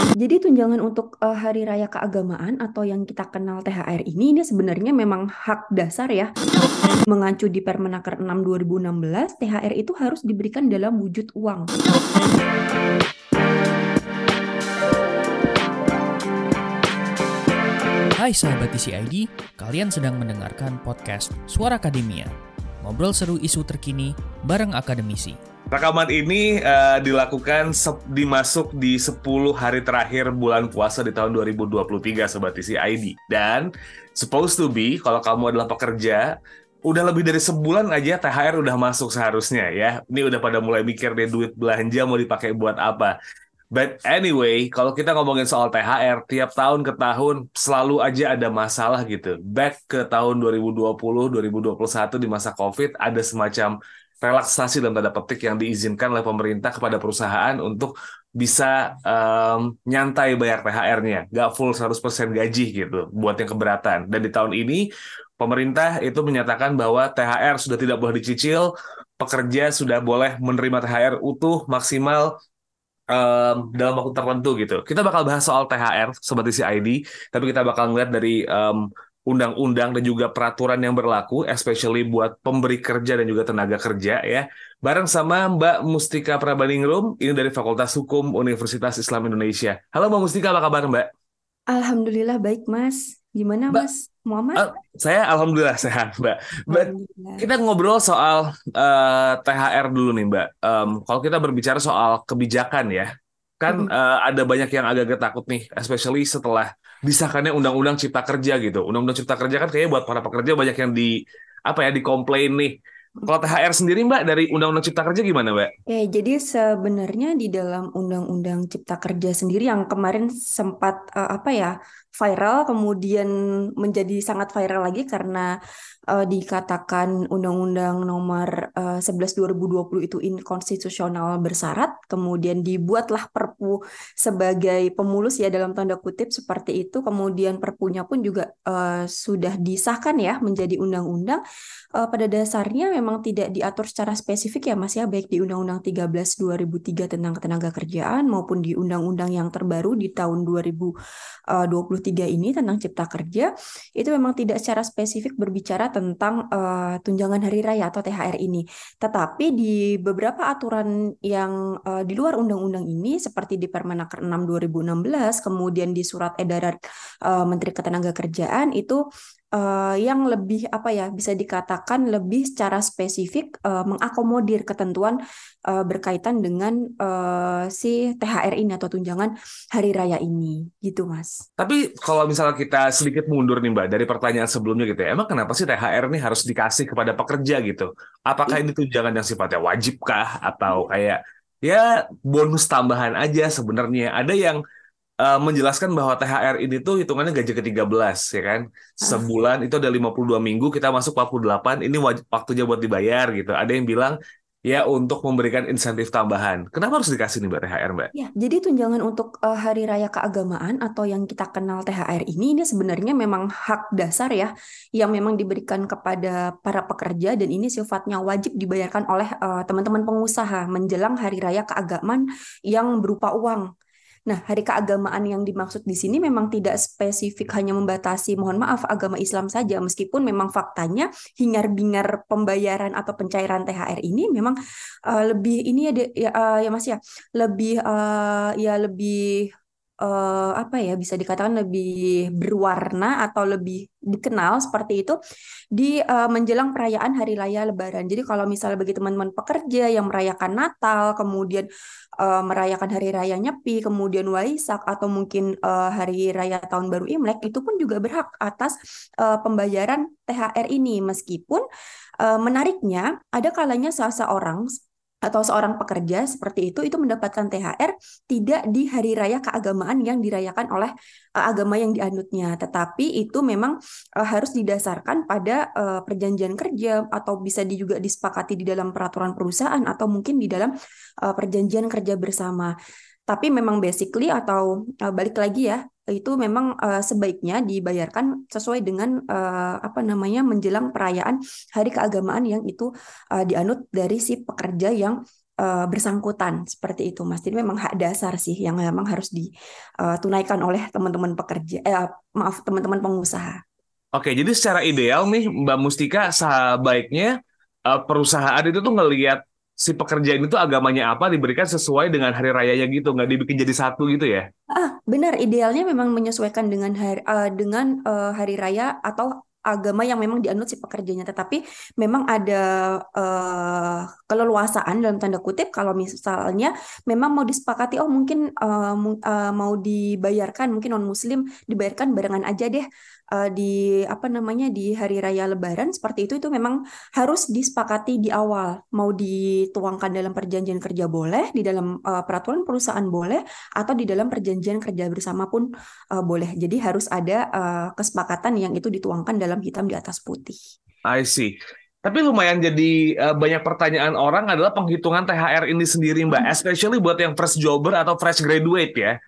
Jadi tunjangan untuk uh, hari raya keagamaan atau yang kita kenal THR ini ini sebenarnya memang hak dasar ya. Mengacu di Permenaker 6 2016, THR itu harus diberikan dalam wujud uang. Hai sahabat TCID, kalian sedang mendengarkan podcast Suara Akademia. Ngobrol seru isu terkini bareng akademisi. Rekaman ini uh, dilakukan dimasuk di 10 hari terakhir bulan puasa di tahun 2023 Sobat isi ID. Dan supposed to be kalau kamu adalah pekerja udah lebih dari sebulan aja THR udah masuk seharusnya ya. Ini udah pada mulai mikir deh duit belanja mau dipakai buat apa. But anyway, kalau kita ngomongin soal THR, tiap tahun ke tahun selalu aja ada masalah gitu. Back ke tahun 2020, 2021 di masa COVID ada semacam relaksasi dalam tanda petik yang diizinkan oleh pemerintah kepada perusahaan untuk bisa um, nyantai bayar THR-nya, nggak full 100% gaji gitu buat yang keberatan. Dan di tahun ini pemerintah itu menyatakan bahwa THR sudah tidak boleh dicicil, pekerja sudah boleh menerima THR utuh maksimal um, dalam waktu tertentu gitu. Kita bakal bahas soal THR sobat ID, tapi kita bakal ngeliat dari um, undang-undang dan juga peraturan yang berlaku, especially buat pemberi kerja dan juga tenaga kerja ya. Bareng sama Mbak Mustika Prabaningrum, ini dari Fakultas Hukum Universitas Islam Indonesia. Halo Mbak Mustika, apa kabar Mbak? Alhamdulillah baik Mas. Gimana Mbak, Mas Muhammad? Uh, saya Alhamdulillah sehat Mbak. Mbak kita ngobrol soal uh, eh, THR dulu nih Mbak. Um, kalau kita berbicara soal kebijakan ya, kan mm -hmm. uh, ada banyak yang agak-agak takut nih, especially setelah disahkannya undang-undang cipta kerja gitu. Undang-undang cipta kerja kan kayaknya buat para pekerja banyak yang di apa ya dikomplain nih. Kalau THR sendiri Mbak dari Undang-Undang Cipta Kerja gimana Mbak? Ya, jadi sebenarnya di dalam Undang-Undang Cipta Kerja sendiri yang kemarin sempat uh, apa ya viral kemudian menjadi sangat viral lagi karena uh, dikatakan Undang-Undang Nomor uh, 11 2020 itu inkonstitusional bersyarat, kemudian dibuatlah Perpu sebagai pemulus ya dalam tanda kutip seperti itu, kemudian Perpunya pun juga uh, sudah disahkan ya menjadi undang-undang. Uh, pada dasarnya memang tidak diatur secara spesifik ya Mas ya baik di Undang-Undang 13 2003 tentang ketenaga kerjaan maupun di undang-undang yang terbaru di tahun 2023 ini tentang cipta kerja itu memang tidak secara spesifik berbicara tentang uh, tunjangan hari raya atau THR ini. Tetapi di beberapa aturan yang uh, di luar undang-undang ini seperti di Permenaker 6 2016, kemudian di surat edaran uh, Menteri Ketenagakerjaan itu uh, yang lebih apa ya bisa dikatakan lebih secara spesifik uh, mengakomodir ketentuan uh, berkaitan dengan uh, si THR ini atau tunjangan hari raya ini gitu mas. Tapi kalau misalnya kita sedikit mundur nih mbak dari pertanyaan sebelumnya gitu ya, emang kenapa sih THR ini harus dikasih kepada pekerja gitu? Apakah ini tunjangan yang sifatnya wajibkah atau kayak ya bonus tambahan aja sebenarnya? Ada yang uh, menjelaskan bahwa THR ini tuh hitungannya gaji ke-13 ya kan. Ah. Sebulan itu ada 52 minggu, kita masuk 48, ini waktunya buat dibayar gitu. Ada yang bilang ya untuk memberikan insentif tambahan. Kenapa harus dikasih nih Mbak THR Mbak? Ya, jadi tunjangan untuk uh, hari raya keagamaan atau yang kita kenal THR ini ini sebenarnya memang hak dasar ya yang memang diberikan kepada para pekerja dan ini sifatnya wajib dibayarkan oleh uh, teman-teman pengusaha menjelang hari raya keagamaan yang berupa uang. Nah, hari keagamaan yang dimaksud di sini memang tidak spesifik hanya membatasi, mohon maaf, agama Islam saja, meskipun memang faktanya hingar-bingar pembayaran atau pencairan THR ini memang uh, lebih ini ya, ya, uh, ya Mas ya, lebih uh, ya lebih uh, apa ya bisa dikatakan lebih berwarna atau lebih dikenal seperti itu di uh, menjelang perayaan hari raya Lebaran. Jadi kalau misalnya bagi teman-teman pekerja yang merayakan Natal, kemudian uh, merayakan hari raya Nyepi, kemudian Waisak atau mungkin uh, hari raya Tahun Baru Imlek itu pun juga berhak atas uh, pembayaran THR ini meskipun menariknya ada kalanya seseorang atau seorang pekerja seperti itu itu mendapatkan THR tidak di hari raya keagamaan yang dirayakan oleh uh, agama yang dianutnya. Tetapi itu memang uh, harus didasarkan pada uh, perjanjian kerja atau bisa di, juga disepakati di dalam peraturan perusahaan atau mungkin di dalam uh, perjanjian kerja bersama. Tapi memang basically atau uh, balik lagi ya itu memang uh, sebaiknya dibayarkan sesuai dengan uh, apa namanya menjelang perayaan hari keagamaan yang itu uh, dianut dari si pekerja yang uh, bersangkutan seperti itu, Mas. Jadi memang hak dasar sih yang memang harus ditunaikan oleh teman-teman pekerja, eh, maaf teman-teman pengusaha. Oke, jadi secara ideal nih Mbak Mustika, sebaiknya perusahaan itu tuh ngelihat si pekerja ini tuh agamanya apa diberikan sesuai dengan hari rayanya gitu, nggak dibikin jadi satu gitu ya? Ah, benar. Idealnya memang menyesuaikan dengan hari uh, dengan uh, hari raya atau agama yang memang dianut si pekerjanya, tetapi memang ada uh, keleluasaan dalam tanda kutip kalau misalnya memang mau disepakati, oh mungkin uh, uh, mau dibayarkan, mungkin non Muslim dibayarkan barengan aja deh uh, di apa namanya di hari raya Lebaran seperti itu itu memang harus disepakati di awal mau dituangkan dalam perjanjian kerja boleh di dalam uh, peraturan perusahaan boleh atau di dalam perjanjian kerja bersama pun uh, boleh jadi harus ada uh, kesepakatan yang itu dituangkan dalam hitam di atas putih. I see. Tapi lumayan jadi uh, banyak pertanyaan orang adalah penghitungan THR ini sendiri, Mbak. Hmm. Especially buat yang fresh jobber atau fresh graduate ya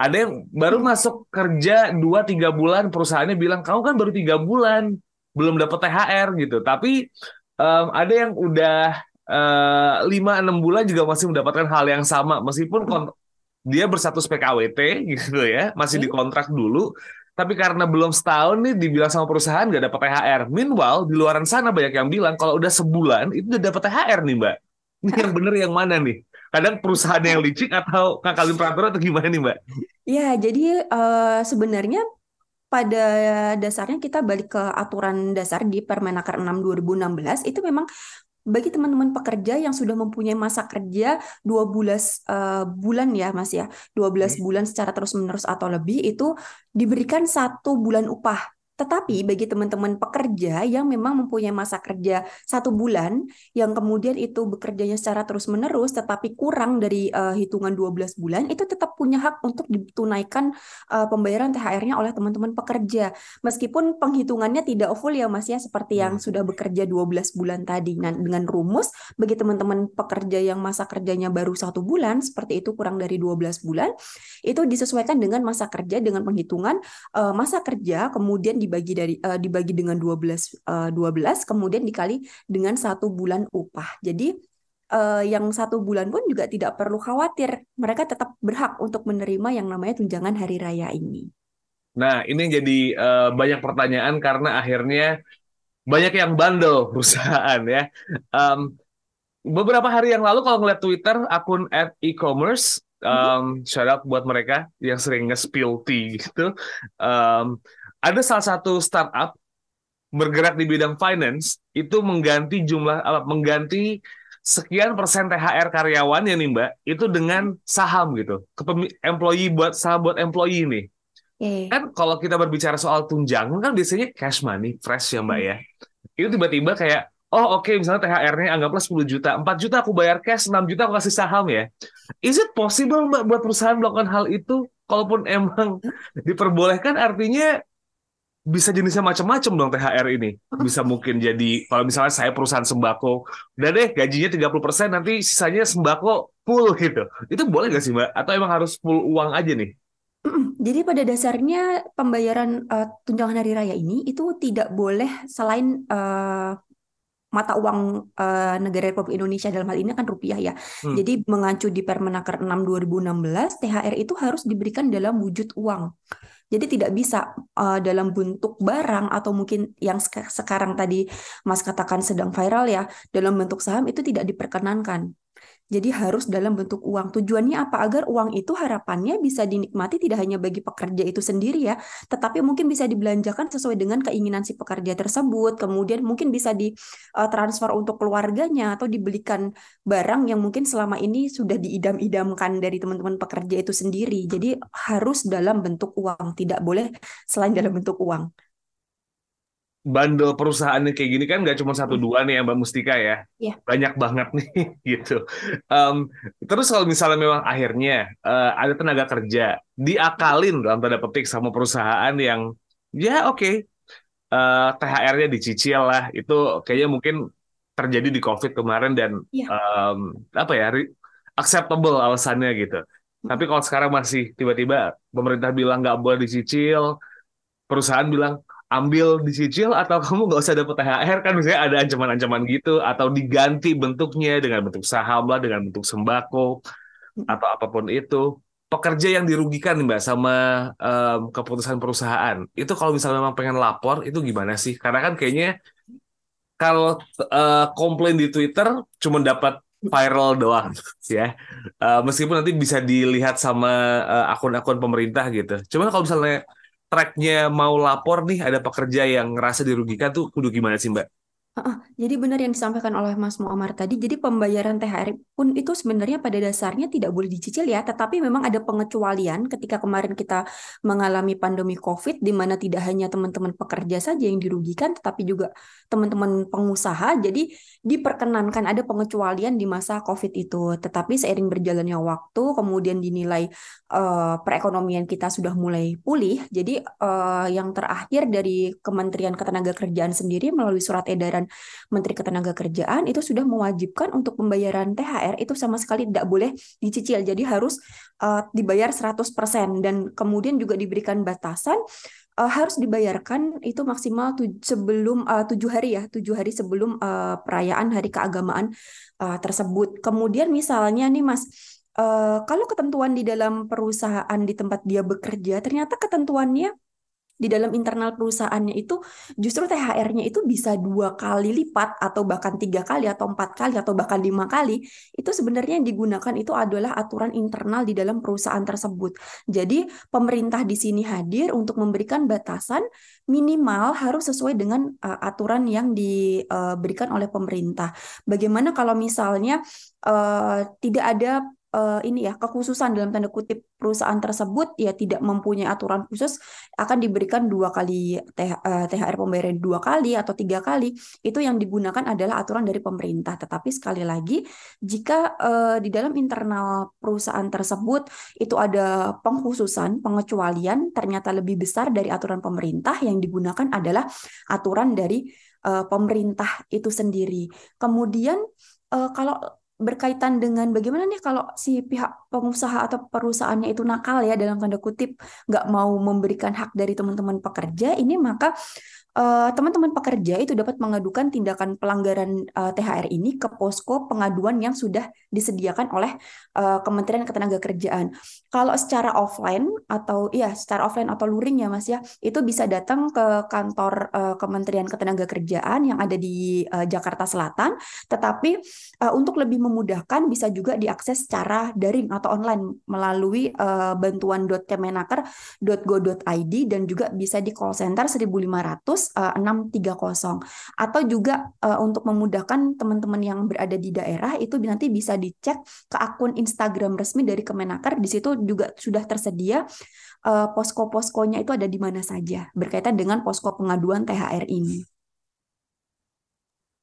ada yang baru masuk kerja 2-3 bulan perusahaannya bilang kamu kan baru tiga bulan belum dapat THR gitu tapi um, ada yang udah eh, lima uh, enam bulan juga masih mendapatkan hal yang sama meskipun hmm. dia berstatus PKWT gitu ya masih hmm. dikontrak dulu tapi karena belum setahun nih dibilang sama perusahaan nggak dapat THR. Meanwhile di luaran sana banyak yang bilang kalau udah sebulan itu udah dapat THR nih mbak. Ini yang bener yang mana nih? Kadang perusahaan yang licik atau ngakalin peraturan atau gimana nih Mbak? Ya, jadi uh, sebenarnya pada dasarnya kita balik ke aturan dasar di Permenaker 6 2016 itu memang bagi teman-teman pekerja yang sudah mempunyai masa kerja 12 uh, bulan ya Mas ya, 12 hmm. bulan secara terus-menerus atau lebih itu diberikan satu bulan upah tetapi bagi teman-teman pekerja yang memang mempunyai masa kerja satu bulan, yang kemudian itu bekerjanya secara terus-menerus, tetapi kurang dari uh, hitungan 12 bulan, itu tetap punya hak untuk ditunaikan uh, pembayaran THR-nya oleh teman-teman pekerja. Meskipun penghitungannya tidak full ya Mas ya, seperti yang hmm. sudah bekerja 12 bulan tadi. Nah, dengan rumus, bagi teman-teman pekerja yang masa kerjanya baru satu bulan, seperti itu kurang dari 12 bulan, itu disesuaikan dengan masa kerja, dengan penghitungan uh, masa kerja, kemudian di dibagi dari uh, dibagi dengan 12 uh, 12 kemudian dikali dengan satu bulan upah. Jadi uh, yang satu bulan pun juga tidak perlu khawatir. Mereka tetap berhak untuk menerima yang namanya tunjangan hari raya ini. Nah, ini jadi uh, banyak pertanyaan karena akhirnya banyak yang bandel perusahaan ya. Um, beberapa hari yang lalu kalau ngeliat Twitter akun at e-commerce um, shout out buat mereka yang sering nge-spill tea gitu. Um, ada salah satu startup bergerak di bidang finance itu mengganti jumlah apa mengganti sekian persen THR karyawannya nih Mbak itu dengan saham gitu. Ke employee buat saham buat employee nih. Yeah. kan kalau kita berbicara soal tunjangan kan biasanya cash money fresh ya Mbak ya. Itu tiba-tiba kayak oh oke okay, misalnya THR-nya anggaplah 10 juta 4 juta aku bayar cash 6 juta aku kasih saham ya. Is it possible Mbak buat perusahaan melakukan hal itu? Kalaupun emang diperbolehkan artinya bisa jenisnya macam-macam dong THR ini. Bisa mungkin jadi kalau misalnya saya perusahaan sembako, udah deh gajinya 30% nanti sisanya sembako full gitu. Itu boleh nggak sih Mbak? Atau emang harus full uang aja nih? Jadi pada dasarnya pembayaran uh, tunjangan hari raya ini itu tidak boleh selain uh, mata uang uh, negara Republik Indonesia dalam hal ini kan rupiah ya. Hmm. Jadi mengacu di Permenaker 6 2016 THR itu harus diberikan dalam wujud uang. Jadi tidak bisa uh, dalam bentuk barang atau mungkin yang sekarang tadi Mas katakan sedang viral ya, dalam bentuk saham itu tidak diperkenankan. Jadi harus dalam bentuk uang. Tujuannya apa? Agar uang itu harapannya bisa dinikmati tidak hanya bagi pekerja itu sendiri ya, tetapi mungkin bisa dibelanjakan sesuai dengan keinginan si pekerja tersebut. Kemudian mungkin bisa ditransfer untuk keluarganya atau dibelikan barang yang mungkin selama ini sudah diidam-idamkan dari teman-teman pekerja itu sendiri. Jadi harus dalam bentuk uang, tidak boleh selain dalam bentuk uang bandel perusahaan kayak gini kan nggak cuma satu hmm. dua nih ya Mbak Mustika ya, yeah. banyak banget nih gitu. Um, terus kalau misalnya memang akhirnya uh, ada tenaga kerja diakalin dalam tanda petik sama perusahaan yang ya oke okay, uh, eh, THR-nya dicicil lah, itu kayaknya mungkin terjadi di COVID kemarin dan yeah. um, apa ya acceptable alasannya gitu. Hmm. Tapi kalau sekarang masih tiba-tiba pemerintah bilang nggak boleh dicicil, perusahaan bilang ambil dicicil atau kamu nggak usah dapat THR kan misalnya ada ancaman-ancaman gitu atau diganti bentuknya dengan bentuk saham lah dengan bentuk sembako atau apa pun itu. Pekerja yang dirugikan mbak sama um, keputusan perusahaan. Itu kalau misalnya memang pengen lapor itu gimana sih? Karena kan kayaknya kalau uh, komplain di Twitter cuma dapat viral doang ya. Uh, meskipun nanti bisa dilihat sama uh, akun-akun pemerintah gitu. Cuman kalau misalnya tracknya mau lapor nih ada pekerja yang ngerasa dirugikan tuh kudu gimana sih Mbak? Jadi benar yang disampaikan oleh Mas Muammar tadi, jadi pembayaran THR pun itu sebenarnya pada dasarnya tidak boleh dicicil ya, tetapi memang ada pengecualian ketika kemarin kita mengalami pandemi COVID, di mana tidak hanya teman-teman pekerja saja yang dirugikan, tetapi juga teman-teman pengusaha, jadi diperkenankan ada pengecualian di masa COVID itu. Tetapi seiring berjalannya waktu, kemudian dinilai uh, perekonomian kita sudah mulai pulih, jadi uh, yang terakhir dari Kementerian Ketenagakerjaan sendiri melalui surat edaran Menteri Ketenagakerjaan itu sudah mewajibkan untuk pembayaran THR itu sama sekali tidak boleh dicicil. Jadi harus uh, dibayar 100% dan kemudian juga diberikan batasan uh, harus dibayarkan itu maksimal tu sebelum uh, tujuh hari ya tujuh hari sebelum uh, perayaan hari keagamaan uh, tersebut. Kemudian misalnya nih Mas uh, kalau ketentuan di dalam perusahaan di tempat dia bekerja ternyata ketentuannya di dalam internal perusahaannya itu justru THR-nya itu bisa dua kali lipat atau bahkan tiga kali atau empat kali atau bahkan lima kali itu sebenarnya yang digunakan itu adalah aturan internal di dalam perusahaan tersebut. Jadi pemerintah di sini hadir untuk memberikan batasan minimal harus sesuai dengan uh, aturan yang diberikan uh, oleh pemerintah. Bagaimana kalau misalnya uh, tidak ada uh, ini ya kekhususan dalam tanda kutip perusahaan tersebut ya tidak mempunyai aturan khusus akan diberikan dua kali THR eh, pembayaran dua kali atau tiga kali. Itu yang digunakan adalah aturan dari pemerintah. Tetapi sekali lagi jika uh, di dalam internal perusahaan tersebut itu ada pengkhususan pengecualian ternyata lebih besar dari aturan pemerintah yang digunakan adalah aturan dari uh, pemerintah itu sendiri. Kemudian uh, kalau berkaitan dengan bagaimana nih kalau si pihak pengusaha atau perusahaannya itu nakal ya dalam tanda kutip nggak mau memberikan hak dari teman-teman pekerja ini maka teman-teman uh, pekerja itu dapat mengadukan tindakan pelanggaran eh, THR ini ke posko pengaduan yang sudah disediakan oleh uh, Kementerian Ketenagakerjaan. Kalau secara offline atau ya secara offline atau luring ya Mas ya, itu bisa datang ke kantor Kementerian Ketenagakerjaan yang ada di Jakarta Selatan, tetapi untuk lebih memudahkan bisa juga diakses secara daring atau online melalui uh, bantuan.kemenaker.go.id dan juga bisa di call center 1500 630 atau juga uh, untuk memudahkan teman-teman yang berada di daerah itu nanti bisa dicek ke akun Instagram resmi dari Kemenaker di situ juga sudah tersedia uh, posko-poskonya itu ada di mana saja berkaitan dengan posko pengaduan THR ini.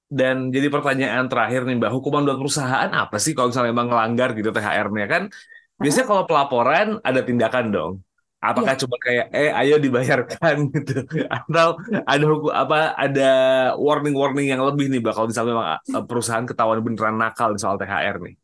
Dan jadi pertanyaan terakhir nih Mbak, hukuman buat perusahaan apa sih kalau misalnya memang melanggar gitu THR-nya kan? Biasanya kalau pelaporan ada tindakan dong. Apakah ya. cuma kayak eh ayo dibayarkan gitu atau ada hukum apa ada warning-warning yang lebih nih bakal misalnya memang eh, perusahaan ketahuan beneran nakal soal THR nih.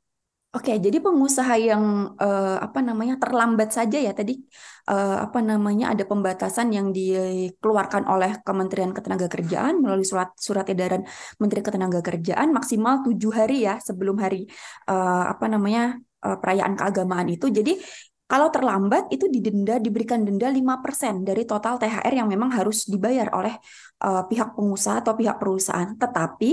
Oke, jadi pengusaha yang uh, apa namanya terlambat saja ya tadi uh, apa namanya ada pembatasan yang dikeluarkan oleh Kementerian Ketenagakerjaan melalui surat surat edaran Menteri Ketenagakerjaan maksimal tujuh hari ya sebelum hari uh, apa namanya uh, perayaan keagamaan itu. Jadi kalau terlambat itu didenda diberikan denda 5% dari total THR yang memang harus dibayar oleh uh, pihak pengusaha atau pihak perusahaan. Tetapi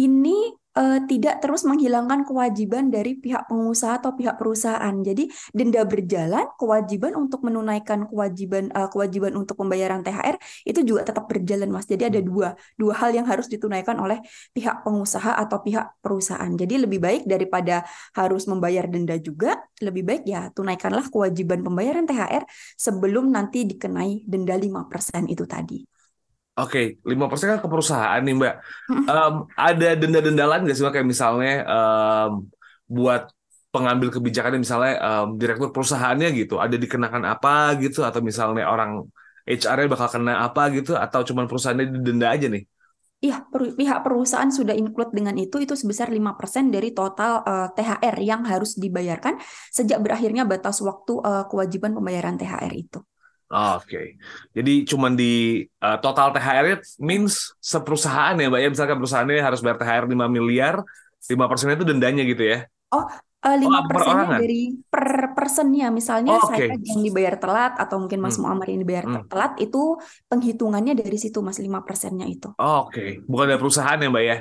ini uh, tidak terus menghilangkan kewajiban dari pihak pengusaha atau pihak perusahaan. Jadi denda berjalan, kewajiban untuk menunaikan kewajiban uh, kewajiban untuk pembayaran THR itu juga tetap berjalan, Mas. Jadi ada dua dua hal yang harus ditunaikan oleh pihak pengusaha atau pihak perusahaan. Jadi lebih baik daripada harus membayar denda juga, lebih baik ya tunaikanlah kewajiban pembayaran THR sebelum nanti dikenai denda 5% itu tadi. Oke, lima persen kan ke perusahaan nih Mbak. Um, ada denda-denda lain nggak sih Mbak? Kayak misalnya um, buat pengambil kebijakan misalnya um, direktur perusahaannya gitu, ada dikenakan apa gitu, atau misalnya orang HR-nya bakal kena apa gitu, atau cuma perusahaannya didenda aja nih? Iya, per, pihak perusahaan sudah include dengan itu, itu sebesar 5% dari total uh, eh, THR yang harus dibayarkan sejak berakhirnya batas waktu uh, kewajiban pembayaran THR itu. Oke, jadi cuman di uh, total THR-nya means seperusahaan ya, Mbak ya. Misalkan perusahaannya harus bayar THR 5 miliar, 5 persennya itu dendanya gitu ya? Oh, eh, lima Oh, persennya dari per personnya. Misalnya Oh, saya oke. yang dibayar telat atau mungkin Mas Hmm, Muammar yang dibayar hmm. telat itu penghitungannya dari situ Mas lima persennya itu. Oh, Oke, bukan dari perusahaan ya, Mbak ya?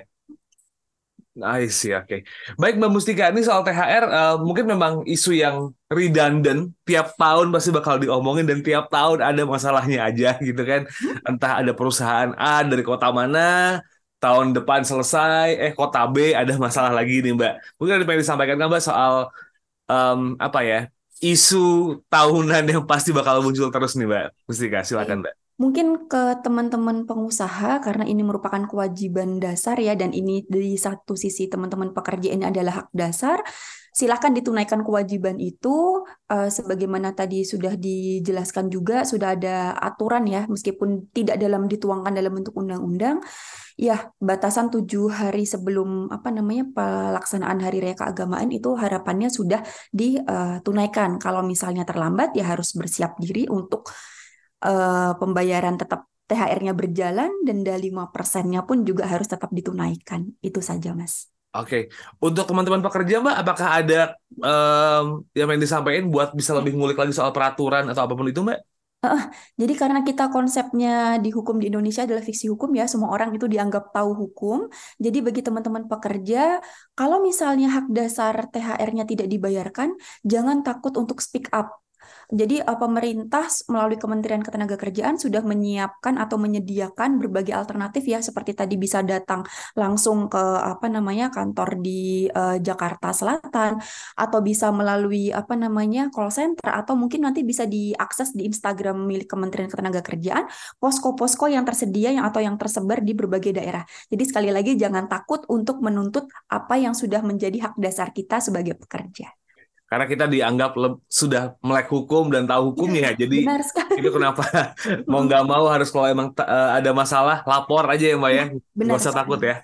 I see, oke. Baik, Mbak Mustika, ini soal THR eh, mungkin memang isu yang redundant, tiap tahun pasti bakal diomongin dan tiap tahun ada masalahnya aja gitu kan. Entah ada perusahaan A dari kota mana, tahun depan selesai, eh kota B ada masalah lagi nih Mbak. Mungkin ada yang disampaikan kan Mbak soal em, apa ya, isu tahunan yang pasti bakal muncul terus nih Mbak Mustika, silakan Mbak. Mungkin ke teman-teman pengusaha karena ini merupakan kewajiban dasar ya dan ini dari satu sisi teman-teman pekerja ini adalah hak dasar. Silakan ditunaikan kewajiban itu eh, sebagaimana tadi sudah dijelaskan juga sudah ada aturan ya meskipun tidak dalam dituangkan dalam bentuk undang-undang. Ya, batasan tujuh hari sebelum apa namanya pelaksanaan Hari Raya Keagamaan itu harapannya sudah ditunaikan. Kalau misalnya terlambat ya harus bersiap diri untuk eh, pembayaran tetap THR-nya berjalan, denda 5%-nya pun juga harus tetap ditunaikan. Itu saja, Mas. Oke, untuk teman-teman pekerja Mbak, apakah ada em, yang pengen disampaikan buat bisa lebih ngulik lagi soal peraturan atau apa pun itu Mbak? Jadi karena kita konsepnya di hukum di Indonesia adalah fiksi hukum ya, semua orang itu dianggap tahu hukum. Jadi bagi teman-teman pekerja, kalau misalnya hak dasar THR-nya tidak dibayarkan, jangan takut untuk speak up. Jadi eh, pemerintah melalui Kementerian Ketenagakerjaan sudah menyiapkan atau menyediakan berbagai alternatif ya, seperti tadi bisa datang langsung ke apa namanya kantor di eh, Jakarta Selatan atau bisa melalui apa namanya call center atau mungkin nanti bisa diakses di Instagram milik Kementerian Ketenagakerjaan posko-posko yang tersedia yang atau yang tersebar di berbagai daerah. Jadi sekali lagi jangan takut untuk menuntut apa yang sudah menjadi hak dasar kita sebagai pekerja. Karena kita dianggap sudah melek hukum dan tahu hukumnya, jadi Benar sekali. itu kenapa mau nggak mau harus kalau emang eh, ada masalah lapor aja ya Mbak ya, Benar nggak usah sekali. takut ya.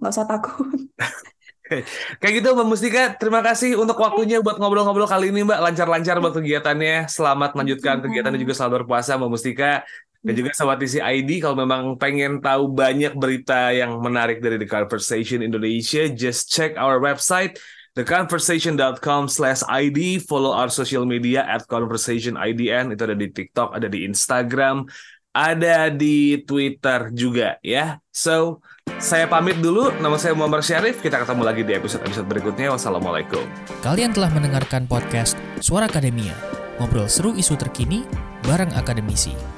Nggak usah takut. Kayak gitu Mbak Mustika, terima kasih untuk waktunya buat ngobrol-ngobrol kali ini Mbak, lancar-lancar buat kegiatannya, selamat melanjutkan kegiatan dan juga selamat berpuasa Mbak Mustika. Dan juga Sobat TC ID, kalau memang pengen tahu banyak berita yang menarik dari The Conversation Indonesia, just check our website, theconversation.com slash ID, follow our social media at conversationidn, itu ada di TikTok, ada di Instagram, ada di Twitter juga ya. So, saya pamit dulu, nama saya Muhammad Syarif, kita ketemu lagi di episode-episode berikutnya. Wassalamualaikum. Kalian telah mendengarkan podcast Suara Akademia, ngobrol seru isu terkini bareng akademisi.